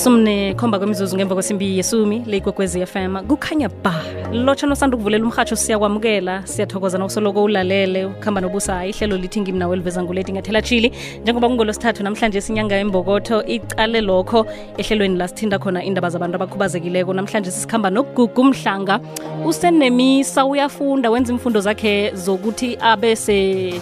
isumne khomba kwemizuzu ngemva kwesimbi yesumi le leyigwegwezi FM kukhanya ba lotshana osanda ukuvulela umhatsho siyakwamukela siyathokoza nokusoloko ulalele. Ukuhamba nobusa ihlelo lithi ngimnawe eliveza nguleti ngathela chili njengoba kungolosithathu namhlanje sinyanga embokotho icale lokho. Ehlelweni lasithinda khona indaba zabantu abakhubazekileko. Namhlanje sisikhamba nogugu mhlanga usenemisa uyafunda wenza imfundo zakhe zokuthi abe se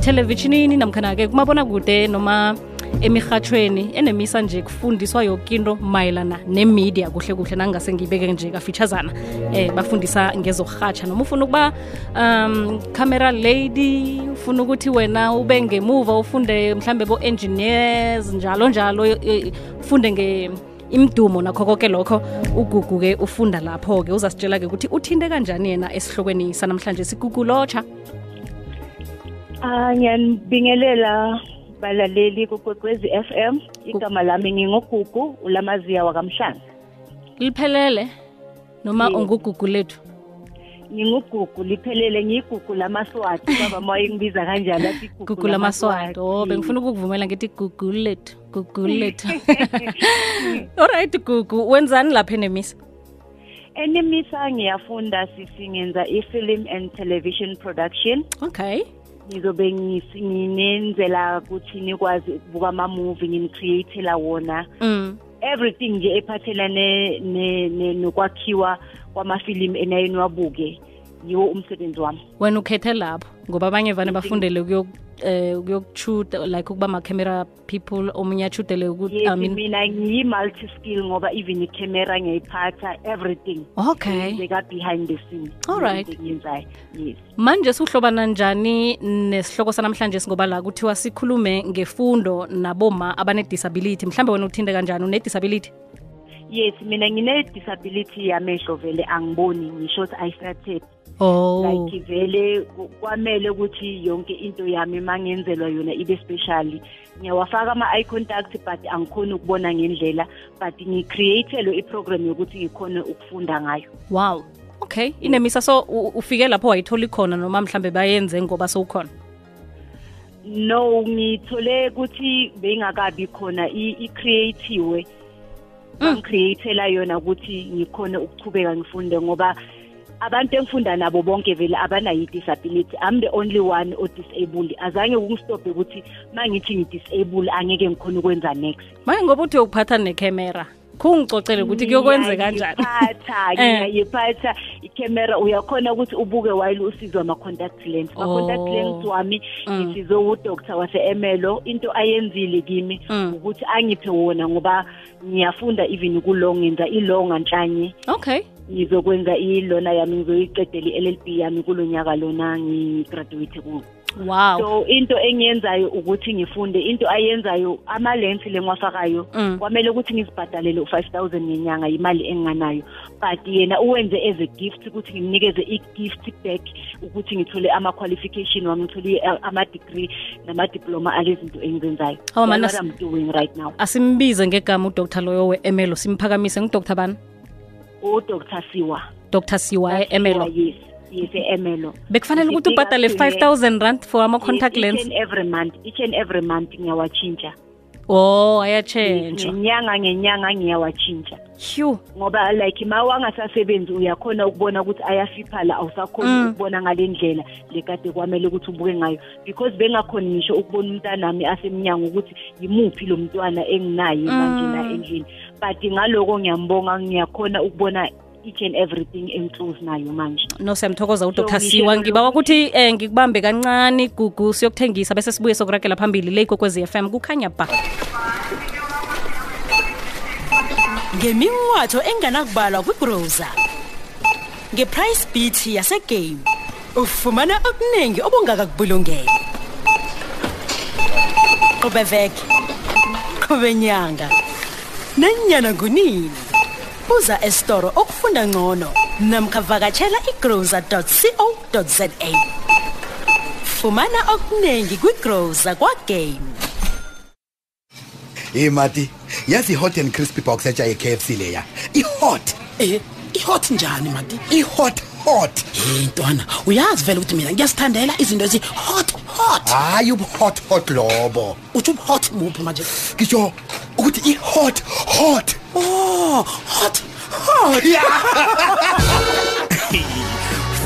televisionini namkhana-ke kumabona kude noma emirhatshweni enemisa nje kufundiswa yoke into mayelana nemedia kuhle kuhle. Nangingase ngibeke nje kafitshazana eh bafundisa ngezokurhatsha noma ufuna ukuba um camera lady ufuna ukuthi wena ube ngemuva ufunde mhlambe bo-engineers njalo njalo ufunde nge imdumo nakho konke lokho ugugu-ke ufunda lapho-ke. Uzasitshela-ke ukuthi uthinte kanjani yena esihlokweni sanamhlanje sigugulotsha? Ah ngiyanibingelela balaleli kugwegwezi FM igama lami ngingugugu ulamaziya wakamhlanga liphelele noma ungugugu lethu? Ngingugugu liphelele ngigugu lamaswati. Baba moya ngibiza kanjani athi gugu lamaswati. Oh bengifuna ukukuvumela ngithi gugu lethu gugu lethu. Alright gugu wenzani lapha enemisa? enemisa ngiyafunda sisi ngenza i-film and television production. Okay ngizobe ngisi- nginenzela ukuthi nikwazi ukubuka ama-movie ngini-createla wona mm. everything nje ephathelane ne- ne- nokwakhiwa kwamafilimu enaye niwabuke yiwo umsebenzi wami wena ukhethe lapho ngoba abanye vane bafundele ukuyo- eh, ukuyokushuta like ukuba ma-camera people omunye ashudele ukuthi yes I mean, mina ngiyi-multi skill ngoba even icamera ngiyayiphatha everything. Okay. Ngibeka behind the scene. Alright. Into engiyenzayo yes. Manje sihlobana njani nesihloko sanamhlanje singoba la kuthiwa sikhulume ngefundo naboma abane-disability? Mhlambe wena uthinte kanjani? Une-disability? Yes mina ngine-disability yamehlo vele angiboni. Ngisho ukuthi eyesighted oh. Like vele kwamele ukuthi yonke into yami uma ngenzelwa yona ibe special. Ngiyawafaka ama-eye contact but angikhoni ukubona ngendlela but ngicreatelwe iprogram yokuthi ngikhone ukufunda ngayo. Wow. Okay inemisa so ufike lapho wayitholi khona noma mhlambe bayenze ngoba sowukhona no ngithole ukuthi beyingakabi khona i-creatiwe bangicreatela yona ukuthi ngikhone ukuchubeka ngifunde ngoba abantu engifunda nabo bonke vele abanayo i-disability i'm the only one o-disabled azange kungistophe ukuthi ma ngithi ngi-disable angeke ngikhona ukwenza next. Manje ngoba uthi uyokuphatha necamera khungicocele ukuthi kuyokwenze kanjani. ngiyayiphatha Eh. ngiyayiphatha icamera uyakhona ukuthi ubuke while usizwa ama-contact lens ama-contact Oh. lens wami Mm. ngisizo udoctor wase-emelo. Into ayenzile kimi Mm. ukuthi angiphe wona ngoba ngiyafunda even kulo ngenza ilo nganhlanye okay. Ngizokwenza ilona yami ngizoyiqedela i-llb yami kulo nyaka lona ngigraduate kuwo wow. So into engiyenzayo ukuthi ngifunde into ayenzayo amalensi lengiwafakayo Mm. kwamele ukuthi ngizibhadalele u-five thousand ngenyanga imali enginganayo. But yena uwenze as a gift ukuthi ngimnikeze i-gift back ukuthi ngithole ama-qualification wami ngithole i- ama-degree nama-diploma alezinto engizenzayo. Hawu, mana That's what I'm doing right now. asimbize ngegama udr loyo we-emelo simphakamise. Ngudr bani? Udr siwa. Dr siwa e-emelo yes yes e-emelo bekufanele ukuthi ubhadale kule- 5000 rand for ama-contact lens every month each and every month ngiyawatshintsha oh ayatshentshwa ngenyanga ngenyanga ngiyawatshintsha hugh ngoba like ma wangasasebenzi uyakhona ukubona ukuthi ayafiphala awusakhoni Mm. ukubona ngale ndlela le kade kwamele ukuthi ubuke ngayo. Because bengakhoni ngisho ukubona umntanami asemnyango ukuthi yimuphi lo mntwana enginaye manje la endlini. But ngaloko ngiyambonga ngiyakhona ukubona each and everything enclose nayo manje. No siyamthokoza udr. So, siwa. ngiba ngibawa ukuthi um ngikubambe kancane gugu siyokuthengisa bese sibuye sokuragela phambili le ikokwezi FM kukhanya ba. Ngeminqwatho enganakubalwa kwigroza ngeprice beat yasegame ufumana okuningi obungakakubulungele qobe veke nenyana nyanga nanyana kunini uza esitoro okufunda ngcono namkha vakatshela igroza co za. Fumana okuningi kwigroza kwagame. Hey mati yazi i-hot and crispy box etsha ye-kfc leya? I-hot. Eh ihot njani mati? I-hot hot. Hey ntwana uyazi vele ukuthi mina ngiyazithandela izinto ezi-hot hot hayi ubuhot hot lobo. Utsho ubuhot muphi manje ngisho ukuthi i-hot hot hot hot.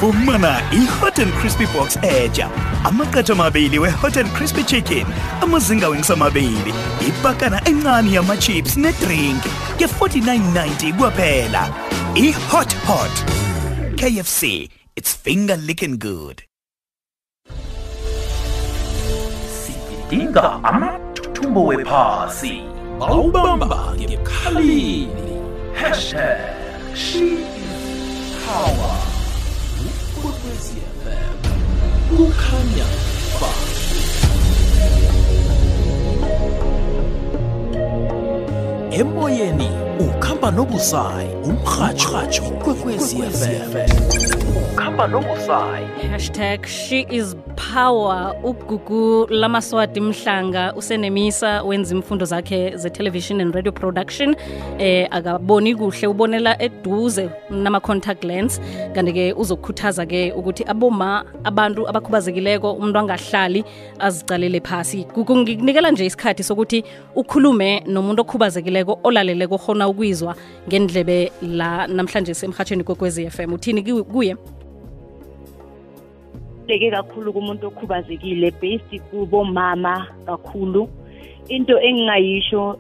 Fumana i-hot and crispy box etsha amaqetha amabili we-hot and crispy chicken. Amazinga wengisamabili ipakana encane yamachips nedrink ke-4990 kwaphela i-hot hot kfc it's finger licking good. Sidinga amathuthumbo wephasi bawubamba ngekhalini hashtag she is power ukwekwezi fm kukhanya ba emoyeni ukhamba nobusayi umrhatsho kwekwezi fm ukhamba nobusayi hashtag she is power ugugu lamaswati mhlanga usenemisa wenza imfundo zakhe ze-television and radio production. Eh akaboni kuhle ubonela eduze nama-contact lens. Kanti-ke uzokukhuthaza-ke ukuthi aboma abantu abakhubazekileko umuntu angahlali azicalele phasi. Gugu ngikunikela nje isikhathi sokuthi ukhulume nomuntu okhubazekileko olalele kohona ukwizwa ngendlebe la namhlanje semhatshweni kokwezi FM uthini kuye kubaluleke kakhulu kumuntu okhubazekile based kubomama kakhulu. Into engingayisho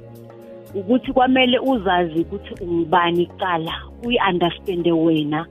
ukuthi kwamele uzazi ukuthi ungubani kuqala uyi-understande wena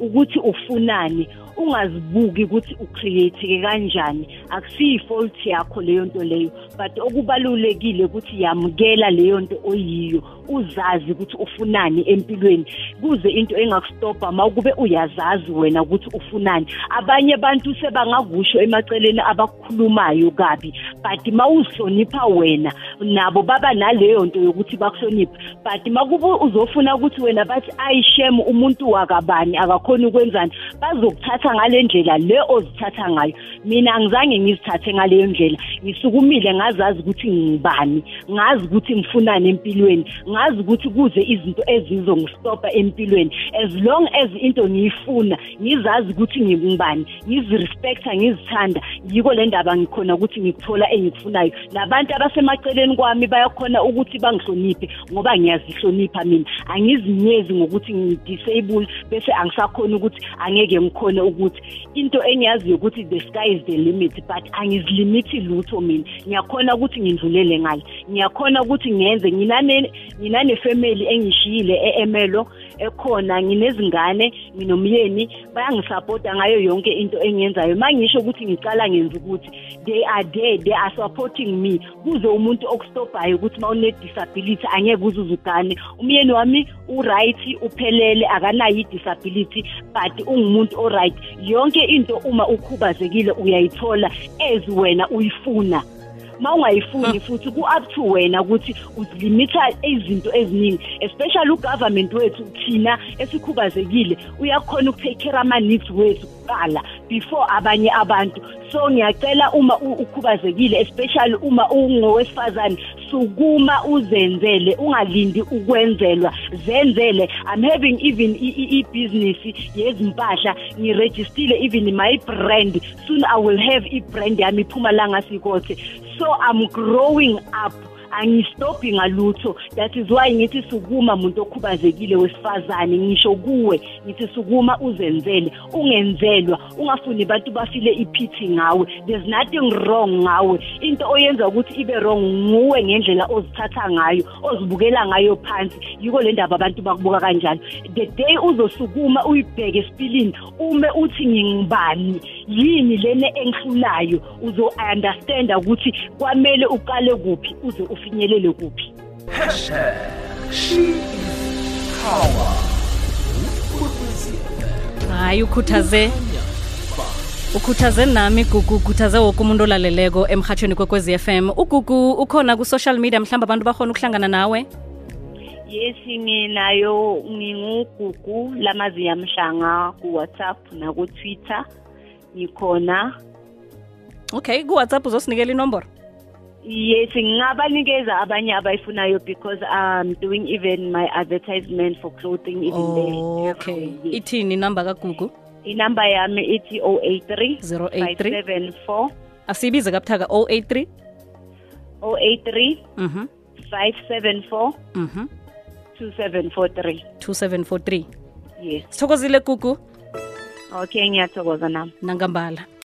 ukuthi ufunani. Ungazibuki ukuthi ucreate-ke kanjani akusiyi-fault yakho leyo nto leyo but okubalulekile ukuthi yamukela leyo nto oyiyo. Uzazi ukuthi ufunani empilweni. Kuze into engakustopa ma kube uyazazi wena ukuthi ufunani. Abanye abantu sebangakusho emaceleni abakukhulumayo kabi but ma uzihlonipha wena nabo baba naleyo nto yokuthi bakuhloniphe. But ma kube uzofuna ukuthi wena bathi ayishem umuntu wakabani akakhona ukwenzani bazokuthatha ngale ndlela le ozithatha ngayo. Mina angizange ngizithathe ngaleyo ndlela. Ngisukumile ngazazi ukuthi ngibani ngazi ukuthi ngifunani empilweni ngazi ukuthi kuze izinto ezizongistopa empilweni. As long as into ngiyifuna ngizazi ukuthi ngibani ngizirespecta ngizithanda. Yiko le ndaba ngikhona ukuthi ngikuthola engikufunayo nabantu abasemaceleni kwami bayakhona ukuthi bangihloniphe ngoba ngiyazihlonipha mina. Angizinyezi ngokuthi ngidisable bese angisakhona ukuthi angeke ngikhone ukuthi. Into engiyaziyo ukuthi the sky is the limit but angizilimithi lutho mina. Ngiyakhona ukuthi ngindlulele ngale ngiyakhona ukuthi ngenze nginane nginane family engishiyile eemelo ekhona nginezingane nginomyeni bayangisupporta ngayo yonke into engiyenzayo. Mangisho ukuthi ngicala ngenza ukuthi they are there they are supporting me kuze umuntu okustophayo ukuthi mawune disability angeke uzuze ugane umyeni wami uright uphelele akanayo i-disability but ungumuntu oright. Yonke into uma ukhubazekile uyayithola as wena uyifuna. Ma ungayifuni futhi ku-up to wena ukuthi uzilimitha izinto eziningi especially ugovernment wethu thina esikhubazekile uyakhona ukutake care ama-needs wethu kuqala before abanye abantu. So ngiyacela uma u- ukhubazekile especially uma ungowesifazane sukuma uzenzele ungalindi ukwenzelwa zenzele. I'm having even i- i- ibhizinisi yezimpahla ngirejistile even my brand. Soon i will have i-brand yami iphumalanga sikothe so i'm growing up. Angistophi ngalutho that is why ngithi sukuma muntu okhubazekile wesifazane. Ngisho kuwe ngithi sukuma uzenzele ungenzelwa ungafuni bantu bafile iphithi ngawe. There's nothing wrong ngawe. Into oyenza ukuthi ibe wrong nguwe ngendlela ozithatha ngayo ozibukela ngayo phansi. Yiko le ndaba abantu bakubuka kanjalo. The day uzosukuma uyibheke esipilini ume uthi ngingibani yini lena engihlulayo uzo-understanda ukuthi kwamele uqale kuphi uze ufinyelele kuphi? Hayi ukhuthaze. Ukhuthaze nami gugu. Ukhuthaze woke umuntu olaleleko emhathweni kwekwezi FM ugugu ukhona ku-social media mhlawumbe abantu bakhona ukuhlangana nawe? Yes nginayo ngingugugu lamaziya mhlanga ku-whatsapp naku-twitter ngikhona okay ku-whatsapp uzosinikela inomboro? Yes ngingabanikeza abanye abayifunayo because i'm doing even my advertisement for clothing even Oh, there okay Yes. ithini inamba kagugu inamba yami ithi 083 083 574 asiyibize kabuthaka 083 083 mhm. 574 mhm. 2743 2743 yes. Sithokozile gugu okay ngiyathokoza nami nangambala